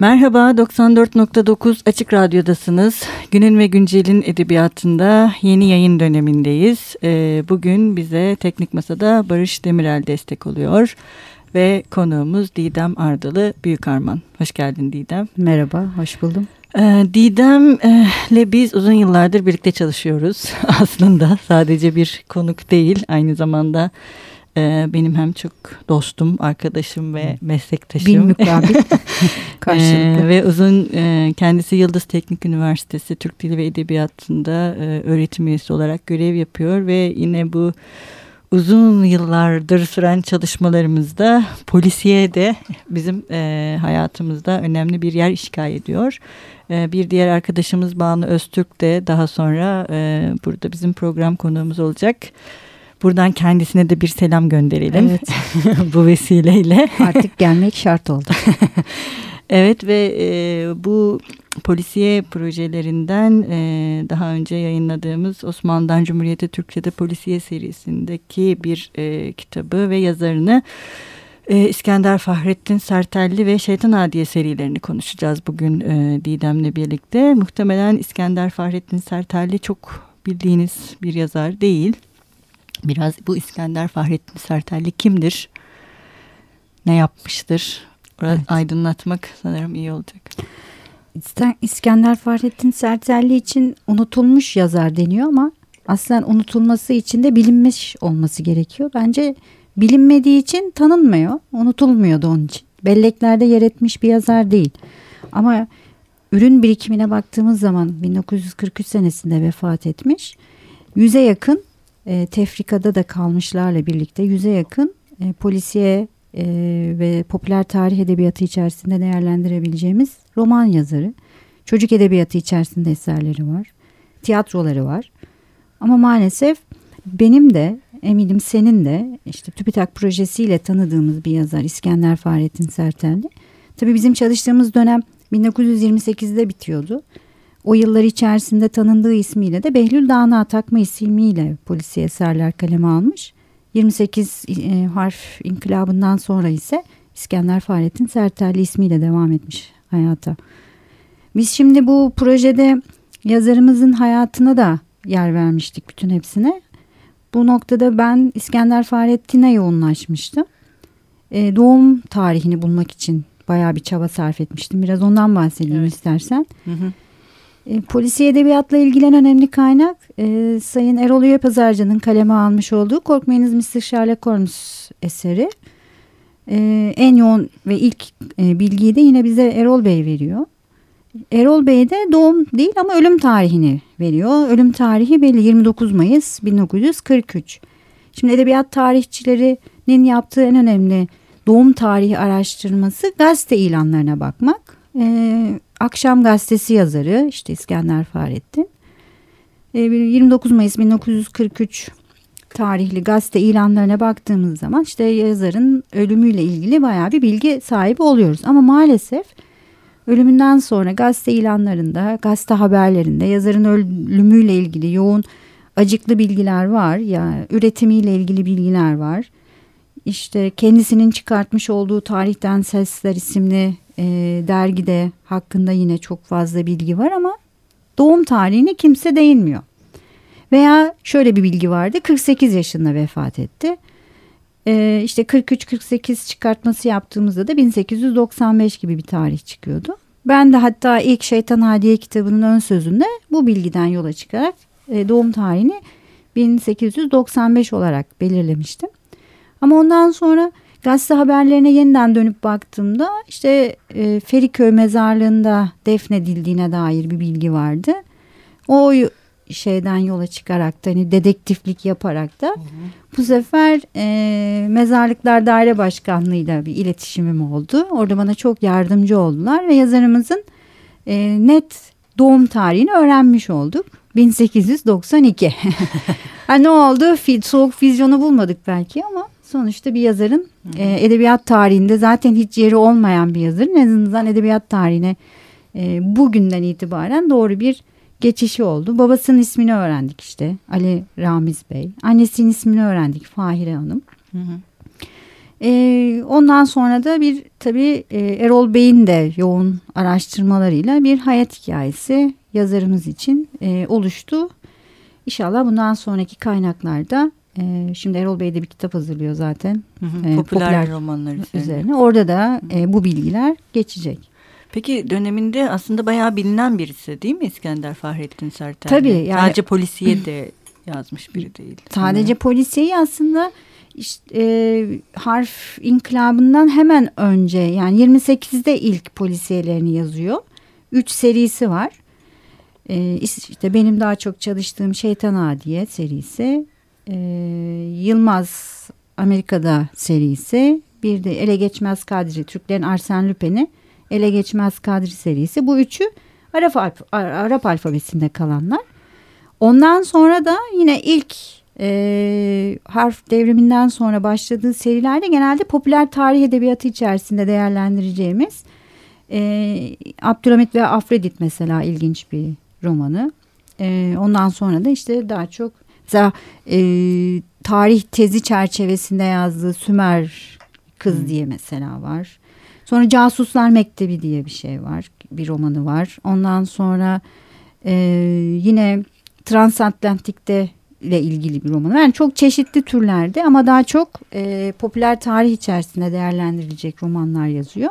Merhaba 94.9 Açık Radyo'dasınız. Günün ve Güncel'in edebiyatında yeni yayın dönemindeyiz. Ee, bugün bize Teknik Masa'da Barış Demirel destek oluyor. Ve konuğumuz Didem Ardalı Büyükarman. Hoş geldin Didem. Merhaba, hoş buldum. Ee, Didem'le biz uzun yıllardır birlikte çalışıyoruz. Aslında sadece bir konuk değil, aynı zamanda e, benim hem çok dostum, arkadaşım ve meslektaşım. Bil mukabil karşılıklı. ve uzun e, kendisi Yıldız Teknik Üniversitesi Türk Dili ve Edebiyatı'nda e, öğretim üyesi olarak görev yapıyor ve yine bu uzun yıllardır süren çalışmalarımızda polisiye de bizim e, hayatımızda önemli bir yer işgal ediyor. E, bir diğer arkadaşımız Banu Öztürk de daha sonra e, burada bizim program konuğumuz olacak. Buradan kendisine de bir selam gönderelim. Evet. bu vesileyle. Artık gelmek şart oldu. evet ve e, bu polisiye projelerinden e, daha önce yayınladığımız Osmanlı'dan Cumhuriyete Türkçe'de polisiye serisindeki bir e, kitabı ve yazarını e, İskender Fahrettin Sertelli ve Şeytan Adiye serilerini konuşacağız bugün e, Didem'le birlikte. Muhtemelen İskender Fahrettin Sertelli çok bildiğiniz bir yazar değil. Biraz bu İskender Fahrettin Sertelli kimdir? Ne yapmıştır? Evet. aydınlatmak sanırım iyi olacak. İskender Fahrettin Sertelli için unutulmuş yazar deniyor ama aslen unutulması için de bilinmiş olması gerekiyor. Bence bilinmediği için tanınmıyor, unutulmuyordu onun için. Belleklerde yer etmiş bir yazar değil. Ama ürün birikimine baktığımız zaman 1943 senesinde vefat etmiş. Yüze yakın e, tefrikada da kalmışlarla birlikte yüze yakın e, polisiye e, ve popüler tarih edebiyatı içerisinde değerlendirebileceğimiz roman yazarı. Çocuk edebiyatı içerisinde eserleri var. Tiyatroları var. Ama maalesef benim de eminim senin de işte TÜBİTAK projesiyle tanıdığımız bir yazar İskender Fahrettin Sertelli. Tabii bizim çalıştığımız dönem 1928'de bitiyordu. O yıllar içerisinde tanındığı ismiyle de Behlül Dağına takma ismiyle polisiye eserler kaleme almış. 28 e, harf inkılabından sonra ise İskender Fahrettin Sertelli ismiyle devam etmiş hayata. Biz şimdi bu projede yazarımızın hayatına da yer vermiştik bütün hepsine. Bu noktada ben İskender Fahrettin'e yoğunlaşmıştım. E, doğum tarihini bulmak için bayağı bir çaba sarf etmiştim. Biraz ondan bahsedeyim evet. istersen. Hı hı. E, polisi edebiyatla ilgilen önemli kaynak e, Sayın Erol Üye Pazarcı'nın kaleme almış olduğu Korkmayınız Mr. Sherlock Holmes eseri. E, en yoğun ve ilk e, bilgiyi de yine bize Erol Bey veriyor. Erol Bey de doğum değil ama ölüm tarihini veriyor. Ölüm tarihi belli 29 Mayıs 1943. Şimdi edebiyat tarihçilerinin yaptığı en önemli doğum tarihi araştırması gazete ilanlarına bakmak. Ee, Akşam Gazetesi yazarı işte İskender Fahrettin. Ee, 29 Mayıs 1943 tarihli gazete ilanlarına baktığımız zaman işte yazarın ölümüyle ilgili bayağı bir bilgi sahibi oluyoruz. Ama maalesef ölümünden sonra gazete ilanlarında, gazete haberlerinde yazarın ölümüyle ilgili yoğun acıklı bilgiler var. Ya üretimiyle ilgili bilgiler var. İşte kendisinin çıkartmış olduğu Tarihten Sesler isimli e, dergide hakkında yine çok fazla bilgi var ama doğum tarihine kimse değinmiyor. Veya şöyle bir bilgi vardı 48 yaşında vefat etti. E, işte 43-48 çıkartması yaptığımızda da 1895 gibi bir tarih çıkıyordu. Ben de hatta ilk Şeytan Hadiye kitabının ön sözünde bu bilgiden yola çıkarak e, doğum tarihini 1895 olarak belirlemiştim. Ama ondan sonra Gazete haberlerine yeniden dönüp baktığımda işte e, Feriköy mezarlığında defnedildiğine dair bir bilgi vardı. O şeyden yola çıkarak da hani dedektiflik yaparak da hı hı. bu sefer e, mezarlıklar daire başkanlığıyla bir iletişimim oldu. Orada bana çok yardımcı oldular ve yazarımızın e, net doğum tarihini öğrenmiş olduk. 1892. ha, ne oldu? Soğuk füzyonu bulmadık belki ama sonuçta bir yazarın e, edebiyat tarihinde zaten hiç yeri olmayan bir yazarın en azından edebiyat tarihine e, bugünden itibaren doğru bir geçişi oldu. Babasının ismini öğrendik işte Ali Ramiz Bey. Annesinin ismini öğrendik Fahire Hanım. Hı hı. E, ondan sonra da bir tabii e, Erol Bey'in de yoğun araştırmalarıyla bir hayat hikayesi yazarımız için e, oluştu. İnşallah bundan sonraki kaynaklarda e, şimdi Erol Bey de bir kitap hazırlıyor zaten. Hı hı, popüler, popüler romanlar üzerine. üzerine. Orada da e, bu bilgiler geçecek. Peki döneminde aslında bayağı bilinen birisi değil mi İskender Fahrettin Sertel? Tabii. Yani, Sadece polisiye de yazmış biri değil. Sadece sanırım. polisiyeyi aslında işte, e, harf inkılabından hemen önce yani 28'de ilk polisiyelerini yazıyor. Üç serisi var. E, işte benim daha çok çalıştığım Şeytan Adiye serisi. E, Yılmaz Amerika'da serisi. Bir de Ele Geçmez Kadri. Türklerin Arsen Lüpen'i Ele Geçmez Kadri serisi. Bu üçü Arap, Arap alfabesinde kalanlar. Ondan sonra da yine ilk e, harf devriminden sonra başladığı serilerde genelde popüler tarih edebiyatı içerisinde değerlendireceğimiz e, Abdülhamit ve Afrodit mesela ilginç bir romanı. E, ondan sonra da işte daha çok mesela e, tarih tezi çerçevesinde yazdığı Sümer Kız hmm. diye mesela var. Sonra Casuslar Mektebi diye bir şey var. Bir romanı var. Ondan sonra e, yine Transatlantik'te ile ilgili bir romanı. Yani çok çeşitli türlerde ama daha çok e, popüler tarih içerisinde değerlendirilecek romanlar yazıyor.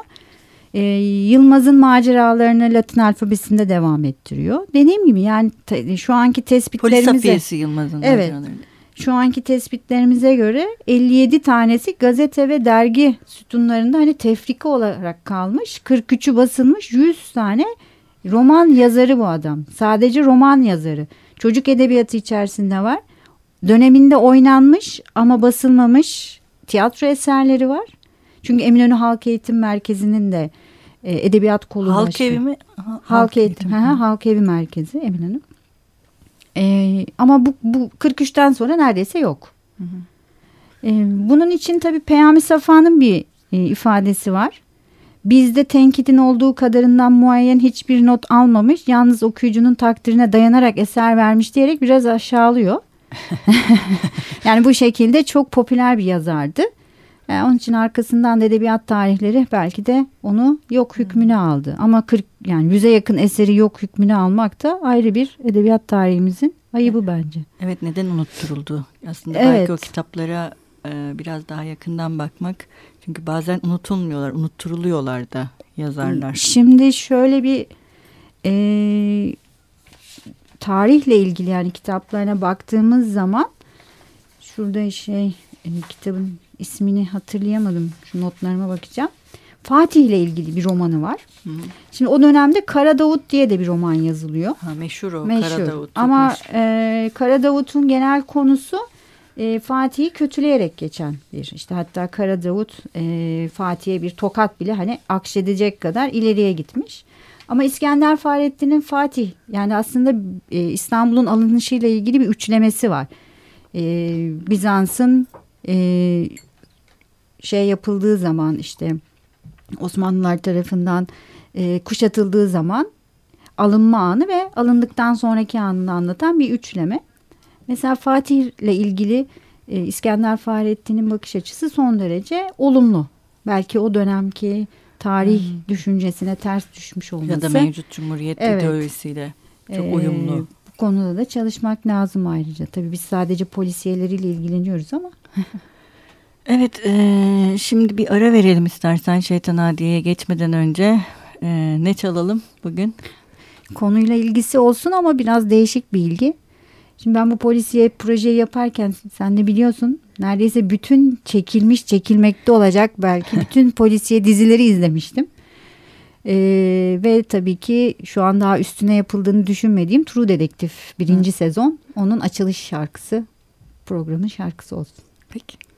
E, Yılmaz'ın maceralarını Latin alfabesinde devam ettiriyor. Dediğim gibi yani te, şu anki tespitlerimize... Polis Yılmaz'ın evet, maceralarını. Şu anki tespitlerimize göre 57 tanesi gazete ve dergi sütunlarında hani tefrika olarak kalmış. 43'ü basılmış 100 tane roman yazarı bu adam. Sadece roman yazarı. Çocuk edebiyatı içerisinde var. Döneminde oynanmış ama basılmamış tiyatro eserleri var. Çünkü Eminönü Halk Eğitim Merkezi'nin de e, edebiyat kolu Halk başı. evi mi? Ha, halk, Eğitim. Hı, halk Evi Merkezi Eminönü. E, ama bu, bu 43'ten sonra neredeyse yok. Hı hı. E, bunun için tabii Peyami Safa'nın bir e, ifadesi var. Bizde tenkitin olduğu kadarından muayyen hiçbir not almamış. Yalnız okuyucunun takdirine dayanarak eser vermiş diyerek biraz aşağılıyor. yani bu şekilde çok popüler bir yazardı. Yani onun için arkasından da edebiyat tarihleri belki de onu yok hükmüne aldı. Ama 40 yani yüze yakın eseri yok hükmüne almak da ayrı bir edebiyat tarihimizin ayıbı bence. Evet neden unutturuldu? Aslında evet. belki o kitaplara e, biraz daha yakından bakmak çünkü bazen unutulmuyorlar, unutturuluyorlar da yazarlar. Şimdi şöyle bir e, tarihle ilgili yani kitaplarına baktığımız zaman şurada şey e, kitabın ismini hatırlayamadım. Şu notlarıma bakacağım. Fatih ile ilgili bir romanı var. Hı. Şimdi o dönemde Kara Davut diye de bir roman yazılıyor. Ha, meşhur o meşhur. Kara Davut. Ama e, Kara Davut'un genel konusu e, Fatih'i kötüleyerek geçen bir işte hatta Kara Davut e, Fatih'e bir tokat bile hani akşedecek kadar ileriye gitmiş. Ama İskender Fahrettin'in Fatih yani aslında e, İstanbul'un alınışıyla ilgili bir üçlemesi var. E, Bizans'ın e, şey yapıldığı zaman işte Osmanlılar tarafından e, kuşatıldığı zaman alınma anı ve alındıktan sonraki anını anlatan bir üçleme. Mesela Fatih ile ilgili e, İskender Fahrettin'in bakış açısı son derece olumlu. Belki o dönemki tarih hmm. düşüncesine ters düşmüş olması. Ya da mevcut cumhuriyet evet. ideolojisiyle çok ee, uyumlu. Bu konuda da çalışmak lazım ayrıca. Tabii biz sadece polisiyeleriyle ilgileniyoruz ama. evet e, şimdi bir ara verelim istersen Şeytan Adiye'ye geçmeden önce. E, ne çalalım bugün? Konuyla ilgisi olsun ama biraz değişik bir ilgi. Şimdi ben bu polisiye projeyi yaparken sen de biliyorsun neredeyse bütün çekilmiş çekilmekte olacak belki bütün polisiye dizileri izlemiştim. Ee, ve tabii ki şu an daha üstüne yapıldığını düşünmediğim True Detective birinci Hı. sezon onun açılış şarkısı programın şarkısı olsun. Peki.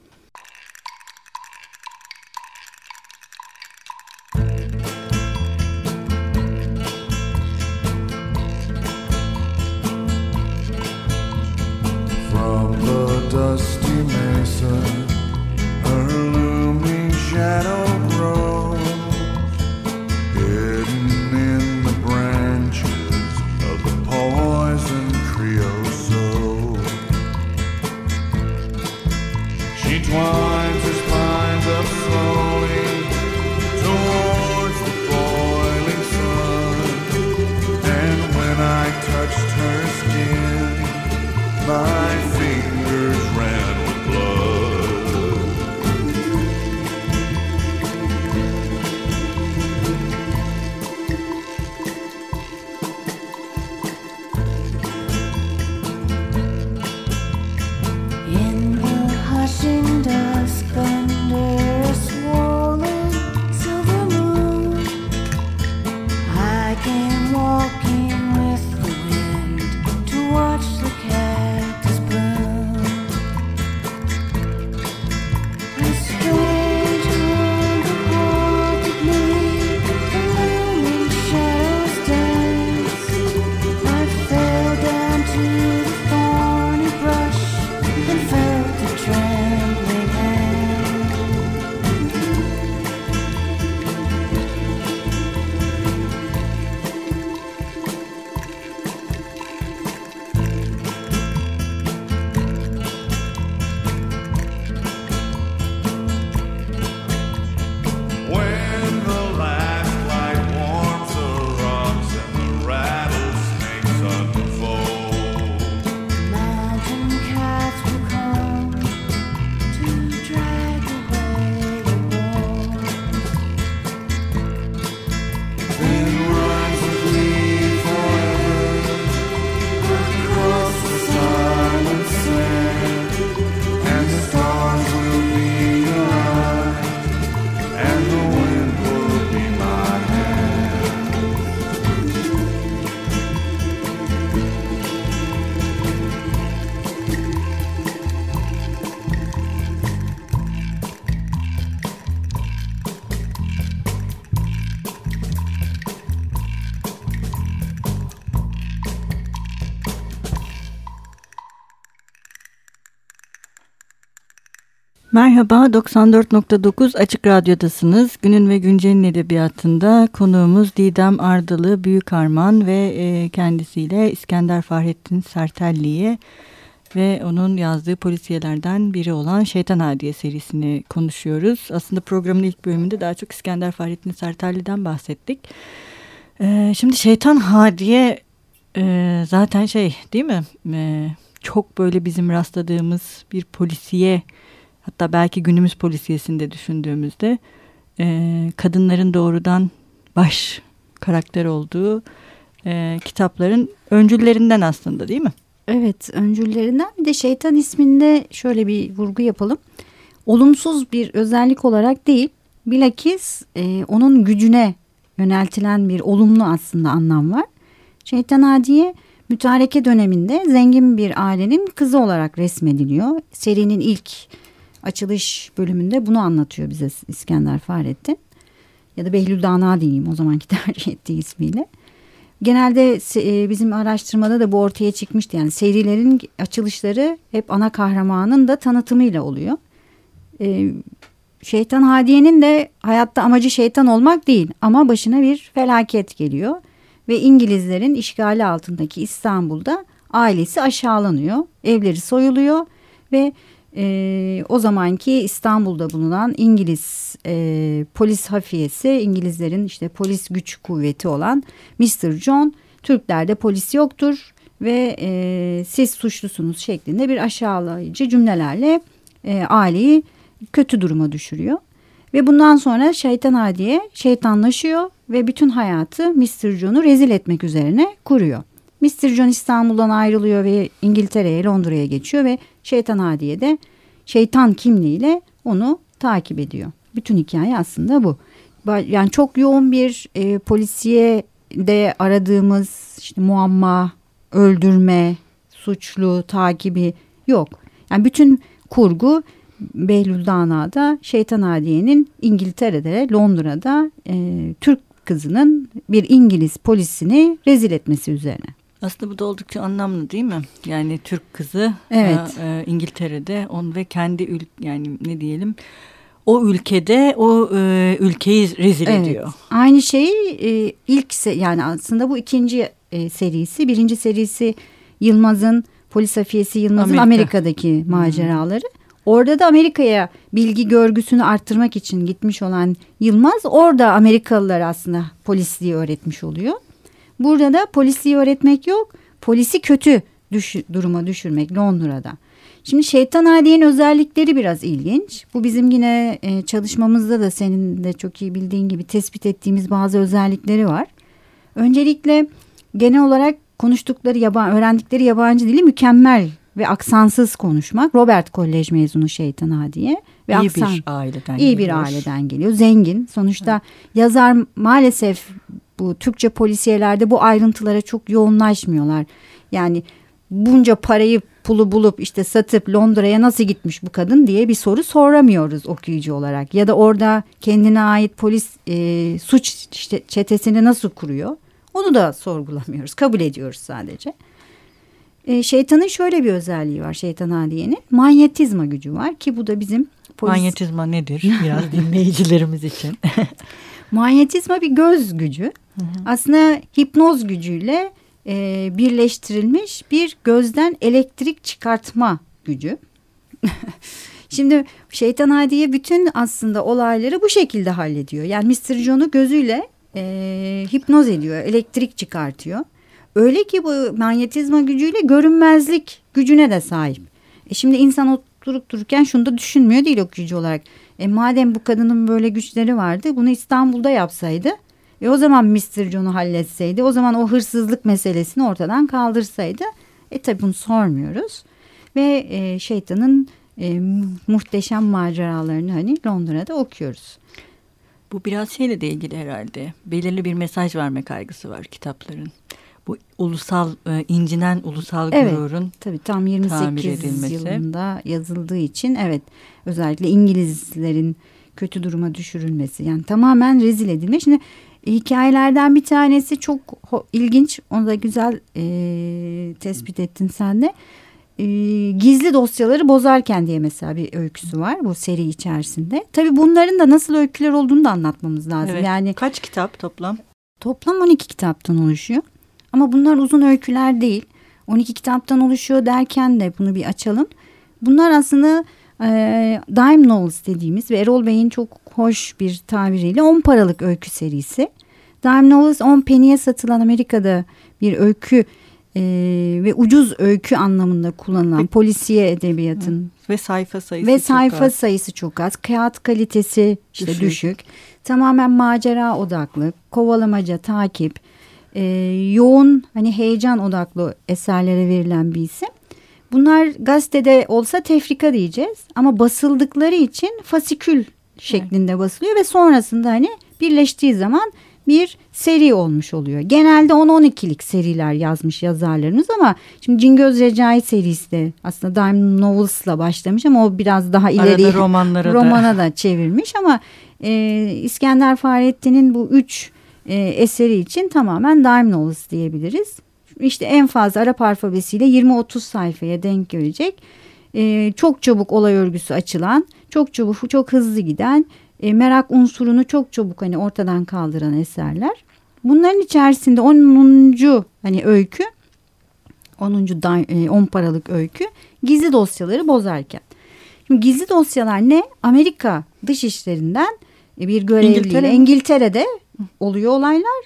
Merhaba, 94.9 Açık Radyo'dasınız. Günün ve Güncel'in edebiyatında konuğumuz Didem Ardalı Büyük Arman ve e, kendisiyle İskender Fahrettin Sertelli'ye ve onun yazdığı polisiyelerden biri olan Şeytan Hadiye serisini konuşuyoruz. Aslında programın ilk bölümünde daha çok İskender Fahrettin Sertelli'den bahsettik. E, şimdi Şeytan Hadiye e, zaten şey değil mi? Çok böyle bizim rastladığımız bir polisiye hatta belki günümüz polisiyesinde düşündüğümüzde e, kadınların doğrudan baş karakter olduğu e, kitapların öncüllerinden aslında değil mi? Evet öncüllerinden bir de şeytan isminde şöyle bir vurgu yapalım. Olumsuz bir özellik olarak değil bilakis e, onun gücüne yöneltilen bir olumlu aslında anlam var. Şeytan Hadiye mütareke döneminde zengin bir ailenin kızı olarak resmediliyor. Serinin ilk açılış bölümünde bunu anlatıyor bize İskender Fahrettin. Ya da Behlül Dana diyeyim o zamanki tercih ettiği ismiyle. Genelde e, bizim araştırmada da bu ortaya çıkmıştı. Yani serilerin açılışları hep ana kahramanın da tanıtımıyla oluyor. E, şeytan Hadiye'nin de hayatta amacı şeytan olmak değil ama başına bir felaket geliyor. Ve İngilizlerin işgali altındaki İstanbul'da ailesi aşağılanıyor. Evleri soyuluyor ve e, o zamanki İstanbul'da bulunan İngiliz e, polis hafiyesi İngilizlerin işte polis güç kuvveti olan Mr. John Türklerde polis yoktur ve e, siz suçlusunuz şeklinde bir aşağılayıcı cümlelerle e, aileyi kötü duruma düşürüyor. Ve bundan sonra şeytan adiye şeytanlaşıyor ve bütün hayatı Mr. John'u rezil etmek üzerine kuruyor. Mr. John İstanbul'dan ayrılıyor ve İngiltere'ye, Londra'ya geçiyor ve Şeytan Hadiye de şeytan kimliğiyle onu takip ediyor. Bütün hikaye aslında bu. Yani çok yoğun bir e, polisiye de aradığımız işte muamma, öldürme, suçlu takibi yok. Yani bütün kurgu Behlül Dana'da Şeytan Hadiye'nin İngiltere'de, Londra'da e, Türk kızının bir İngiliz polisini rezil etmesi üzerine. Aslında bu da oldukça anlamlı değil mi? Yani Türk kızı evet. e, e, İngiltere'de on ve kendi ül yani ne diyelim o ülkede o e, ülkeyi rezil evet. ediyor. Aynı şeyi e, ilk yani aslında bu ikinci e, serisi. Birinci serisi Yılmaz'ın polis afiyesi Yılmaz'ın Amerika. Amerika'daki hmm. maceraları. Orada da Amerika'ya bilgi görgüsünü arttırmak için gitmiş olan Yılmaz orada Amerikalılar aslında polisliği öğretmiş oluyor. Burada da polisi öğretmek yok. Polisi kötü düş duruma düşürmek Londra'da. Şimdi şeytan adiyenin özellikleri biraz ilginç. Bu bizim yine e, çalışmamızda da senin de çok iyi bildiğin gibi tespit ettiğimiz bazı özellikleri var. Öncelikle genel olarak konuştukları yaban, öğrendikleri yabancı dili mükemmel ve aksansız konuşmak. Robert Kolej mezunu Şeytan Adiye ve iyi aksan, bir aileden iyi geliyor. bir aileden geliyor. Zengin. Sonuçta evet. yazar maalesef bu Türkçe polisiyelerde bu ayrıntılara çok yoğunlaşmıyorlar. Yani bunca parayı pulu bulup işte satıp Londra'ya nasıl gitmiş bu kadın diye bir soru soramıyoruz okuyucu olarak. Ya da orada kendine ait polis e, suç işte çetesini nasıl kuruyor onu da sorgulamıyoruz kabul ediyoruz sadece. E, şeytanın şöyle bir özelliği var şeytan hadiyenin manyetizma gücü var ki bu da bizim polis... Manyetizma nedir biraz dinleyicilerimiz için? manyetizma bir göz gücü hı hı. aslında hipnoz gücüyle e, birleştirilmiş bir gözden elektrik çıkartma gücü. Şimdi şeytan hadiye bütün aslında olayları bu şekilde hallediyor. Yani Mr. John'u gözüyle e, hipnoz ediyor, elektrik çıkartıyor. Öyle ki bu manyetizma gücüyle görünmezlik gücüne de sahip. E şimdi insan oturup dururken şunu da düşünmüyor değil okuyucu olarak. E madem bu kadının böyle güçleri vardı bunu İstanbul'da yapsaydı e o zaman Mr. John'u halletseydi o zaman o hırsızlık meselesini ortadan kaldırsaydı e tabi bunu sormuyoruz. Ve e, şeytanın e, muhteşem maceralarını hani Londra'da okuyoruz. Bu biraz şeyle de ilgili herhalde. Belirli bir mesaj verme kaygısı var kitapların. Bu ulusal e, incinen ulusal evet, gururun tabii tam 28 yılında yazıldığı için evet özellikle İngilizlerin kötü duruma düşürülmesi yani tamamen rezil edilmiş. Şimdi hikayelerden bir tanesi çok ilginç. Onu da güzel e, tespit ettin sen de. E, gizli dosyaları bozarken diye mesela bir öyküsü var bu seri içerisinde. Tabii bunların da nasıl öyküler olduğunu da anlatmamız lazım. Evet. Yani kaç kitap toplam? Toplam 12 kitaptan oluşuyor. Ama bunlar uzun öyküler değil. 12 kitaptan oluşuyor derken de bunu bir açalım. Bunlar aslında e, dime novels dediğimiz ve Erol Bey'in çok hoş bir tabiriyle 10 paralık öykü serisi. Dime novels 10 penny'e satılan Amerika'da bir öykü e, ve ucuz öykü anlamında kullanılan polisiye edebiyatın ve sayfa sayısı ve sayfa çok az. sayısı çok az. Kağıt kalitesi işte düşük. düşük. Tamamen macera odaklı, kovalamaca, takip, e, yoğun hani heyecan odaklı eserlere verilen bir isim. Bunlar gazetede olsa tefrika diyeceğiz ama basıldıkları için fasikül şeklinde evet. basılıyor ve sonrasında hani birleştiği zaman bir seri olmuş oluyor. Genelde 10-12'lik seriler yazmış yazarlarımız ama şimdi Cingöz Recai serisi de aslında Dime Novels'la başlamış ama o biraz daha ileri Arada romanlara romana da. da çevirmiş ama e, İskender Fahrettin'in bu üç e, eseri için tamamen Dime Novels diyebiliriz işte en fazla Arap alfabesiyle 20-30 sayfaya denk gelecek. E, çok çabuk olay örgüsü açılan, çok çabuk, çok hızlı giden, e, merak unsurunu çok çabuk hani ortadan kaldıran eserler. Bunların içerisinde 10. hani öykü, 10. 10 paralık öykü gizli dosyaları bozarken. Şimdi gizli dosyalar ne? Amerika dışişlerinden bir görevliyle İngiltere. İngiltere'de oluyor olaylar.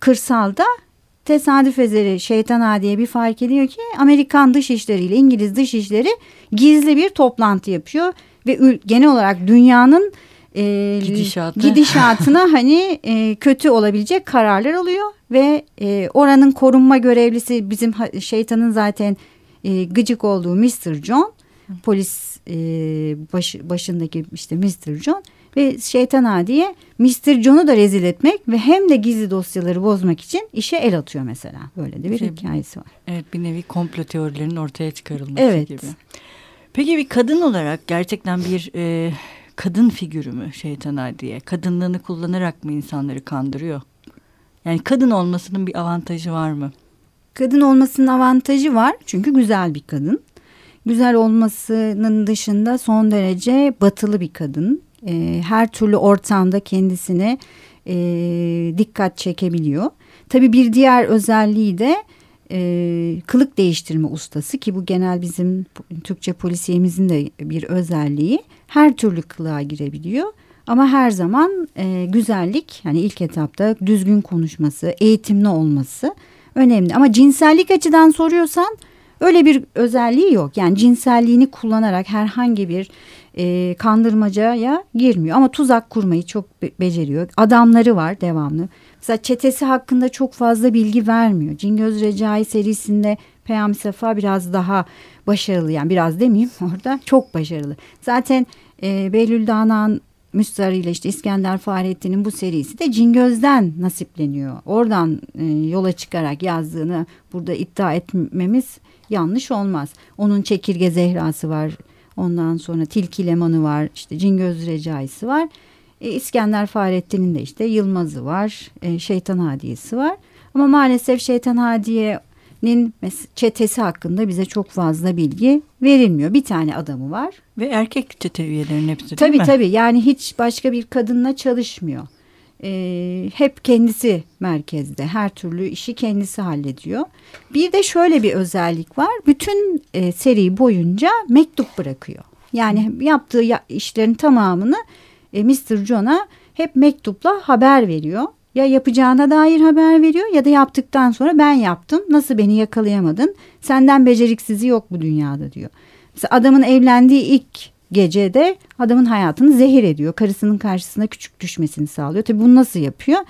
Kırsalda tesadüf eseri şeytan adiye bir fark ediyor ki Amerikan dışişleri ile İngiliz dışişleri gizli bir toplantı yapıyor ve genel olarak dünyanın e, Gidişatı. gidişatına hani e, kötü olabilecek kararlar alıyor ve e, oranın korunma görevlisi bizim şeytanın zaten e, gıcık olduğu Mr. John polis e, baş, başındaki işte Mr. John ve şeytan adiye Mr. John'u da rezil etmek ve hem de gizli dosyaları bozmak için işe el atıyor mesela. Böyle de bir şey, hikayesi var. Evet bir nevi komplo teorilerinin ortaya çıkarılması evet. gibi. Peki bir kadın olarak gerçekten bir e, kadın figürü mü şeytan adiye? Kadınlığını kullanarak mı insanları kandırıyor? Yani kadın olmasının bir avantajı var mı? Kadın olmasının avantajı var çünkü güzel bir kadın. Güzel olmasının dışında son derece batılı bir kadın e, her türlü ortamda kendisine e, dikkat çekebiliyor. Tabii bir diğer özelliği de e, kılık değiştirme ustası ki bu genel bizim Türkçe polisiyemizin de bir özelliği. Her türlü kılığa girebiliyor. Ama her zaman e, güzellik yani ilk etapta düzgün konuşması, eğitimli olması önemli. Ama cinsellik açıdan soruyorsan öyle bir özelliği yok. Yani cinselliğini kullanarak herhangi bir e, kandırmacaya girmiyor. Ama tuzak kurmayı çok be beceriyor. Adamları var devamlı. Mesela çetesi hakkında çok fazla bilgi vermiyor. Cingöz Recai serisinde Peyami Safa biraz daha başarılı. Yani biraz demeyeyim orada çok başarılı. Zaten e, Behlül Dana'nın Müstar ile işte İskender Fahrettin'in bu serisi de Cingöz'den nasipleniyor. Oradan e, yola çıkarak yazdığını burada iddia etmemiz yanlış olmaz. Onun Çekirge Zehrası var. Ondan sonra Tilki Lemanı var. işte Cingöz Recaisi var. E, İskender Fahrettin'in de işte Yılmaz'ı var. E, Şeytan Hadiyesi var. Ama maalesef Şeytan Hadiye'nin çetesi hakkında bize çok fazla bilgi verilmiyor. Bir tane adamı var. Ve erkek çete üyelerinin hepsi değil tabii, mi? Tabii yani hiç başka bir kadınla çalışmıyor. Ee, hep kendisi merkezde. Her türlü işi kendisi hallediyor. Bir de şöyle bir özellik var. Bütün e, seri boyunca mektup bırakıyor. Yani yaptığı işlerin tamamını e, Mr. John'a hep mektupla haber veriyor. Ya yapacağına dair haber veriyor ya da yaptıktan sonra ben yaptım. Nasıl beni yakalayamadın? Senden beceriksizi yok bu dünyada diyor. Mesela adamın evlendiği ilk gecede adamın hayatını zehir ediyor. Karısının karşısına küçük düşmesini sağlıyor. Tabii bunu nasıl yapıyor?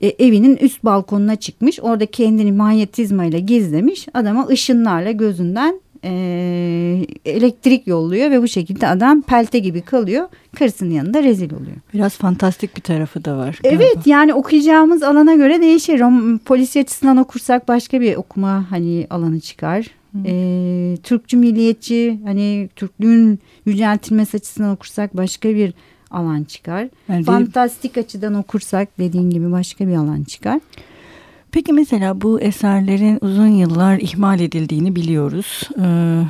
E, evinin üst balkonuna çıkmış. Orada kendini manyetizmayla gizlemiş. Adama ışınlarla gözünden e, elektrik yolluyor ve bu şekilde adam pelte gibi kalıyor. Karısının yanında rezil oluyor. Biraz fantastik bir tarafı da var. Galiba. Evet yani okuyacağımız alana göre değişir. Rom, polisi açısından okursak başka bir okuma hani alanı çıkar. E, Türkçü milliyetçi hani Türklüğün yüceltilmesi açısından okursak başka bir alan çıkar. Yani Fantastik açıdan okursak dediğin gibi başka bir alan çıkar. Peki mesela bu eserlerin uzun yıllar ihmal edildiğini biliyoruz. Ee,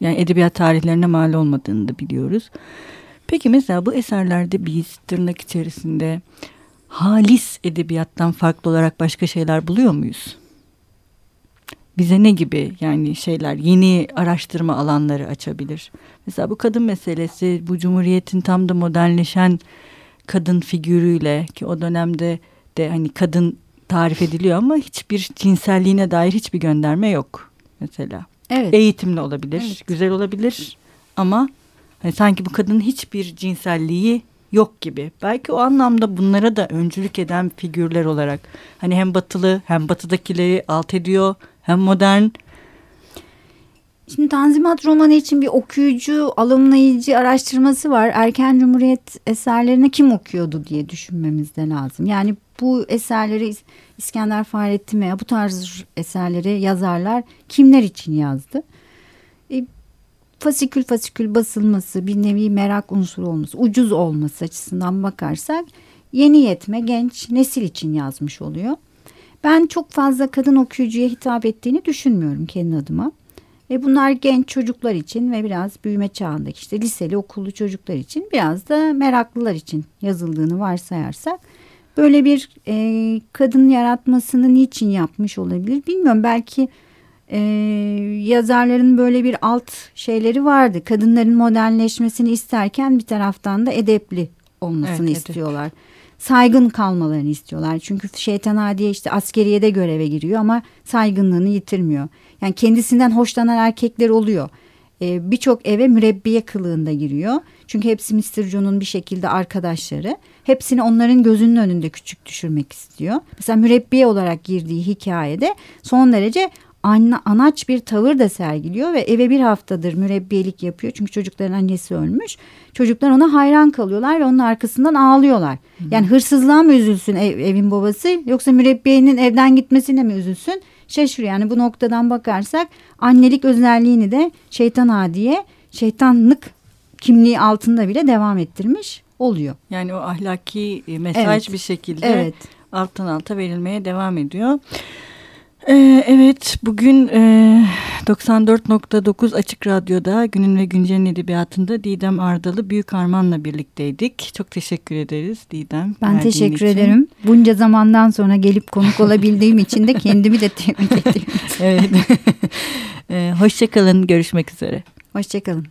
yani edebiyat tarihlerine mal olmadığını da biliyoruz. Peki mesela bu eserlerde biz tırnak içerisinde halis edebiyattan farklı olarak başka şeyler buluyor muyuz? Bize ne gibi yani şeyler yeni araştırma alanları açabilir? Mesela bu kadın meselesi bu cumhuriyetin tam da modernleşen kadın figürüyle ki o dönemde de hani kadın tarif ediliyor ama hiçbir cinselliğine dair hiçbir gönderme yok mesela. Evet. Eğitimli olabilir, evet. güzel olabilir ama hani sanki bu kadının hiçbir cinselliği yok gibi. Belki o anlamda bunlara da öncülük eden figürler olarak hani hem batılı hem batıdakileri alt ediyor hem modern Şimdi Tanzimat romanı için bir okuyucu, alımlayıcı araştırması var. Erken Cumhuriyet eserlerini kim okuyordu diye düşünmemiz de lazım. Yani bu eserleri İskender Fahrettin veya bu tarz eserleri yazarlar kimler için yazdı? E, fasikül fasikül basılması, bir nevi merak unsuru olması, ucuz olması açısından bakarsak yeni yetme genç nesil için yazmış oluyor. Ben çok fazla kadın okuyucuya hitap ettiğini düşünmüyorum kendi adıma. E bunlar genç çocuklar için ve biraz büyüme çağındaki işte liseli okullu çocuklar için biraz da meraklılar için yazıldığını varsayarsak böyle bir e, kadın yaratmasını niçin yapmış olabilir bilmiyorum belki e, yazarların böyle bir alt şeyleri vardı kadınların modernleşmesini isterken bir taraftan da edepli olmasını evet, istiyorlar. Edep saygın kalmalarını istiyorlar. Çünkü şeytan adiye işte askeriyede göreve giriyor ama saygınlığını yitirmiyor. Yani kendisinden hoşlanan erkekler oluyor. Ee, Birçok eve mürebbiye kılığında giriyor. Çünkü hepsi Mr. John'un bir şekilde arkadaşları. Hepsini onların gözünün önünde küçük düşürmek istiyor. Mesela mürebbiye olarak girdiği hikayede son derece anna, anaç bir tavır da sergiliyor ve eve bir haftadır mürebbiyelik yapıyor. Çünkü çocukların annesi ölmüş. Çocuklar ona hayran kalıyorlar ve onun arkasından ağlıyorlar. Hı. Yani hırsızlığa mı üzülsün ev, evin babası yoksa mürebbiyenin evden gitmesine mi üzülsün? Şaşırıyor yani bu noktadan bakarsak annelik özelliğini de şeytan adiye şeytanlık kimliği altında bile devam ettirmiş oluyor. Yani o ahlaki e, mesaj evet. bir şekilde evet. alttan alta verilmeye devam ediyor. Ee, evet bugün e, 94.9 Açık Radyo'da Günün ve Güncel'in edebiyatında Didem Ardalı Büyük Arman'la birlikteydik. Çok teşekkür ederiz Didem. Ben teşekkür için. ederim. Bunca zamandan sonra gelip konuk olabildiğim için de kendimi de tebrik ediyorum. evet. ee, Hoşçakalın görüşmek üzere. Hoşçakalın.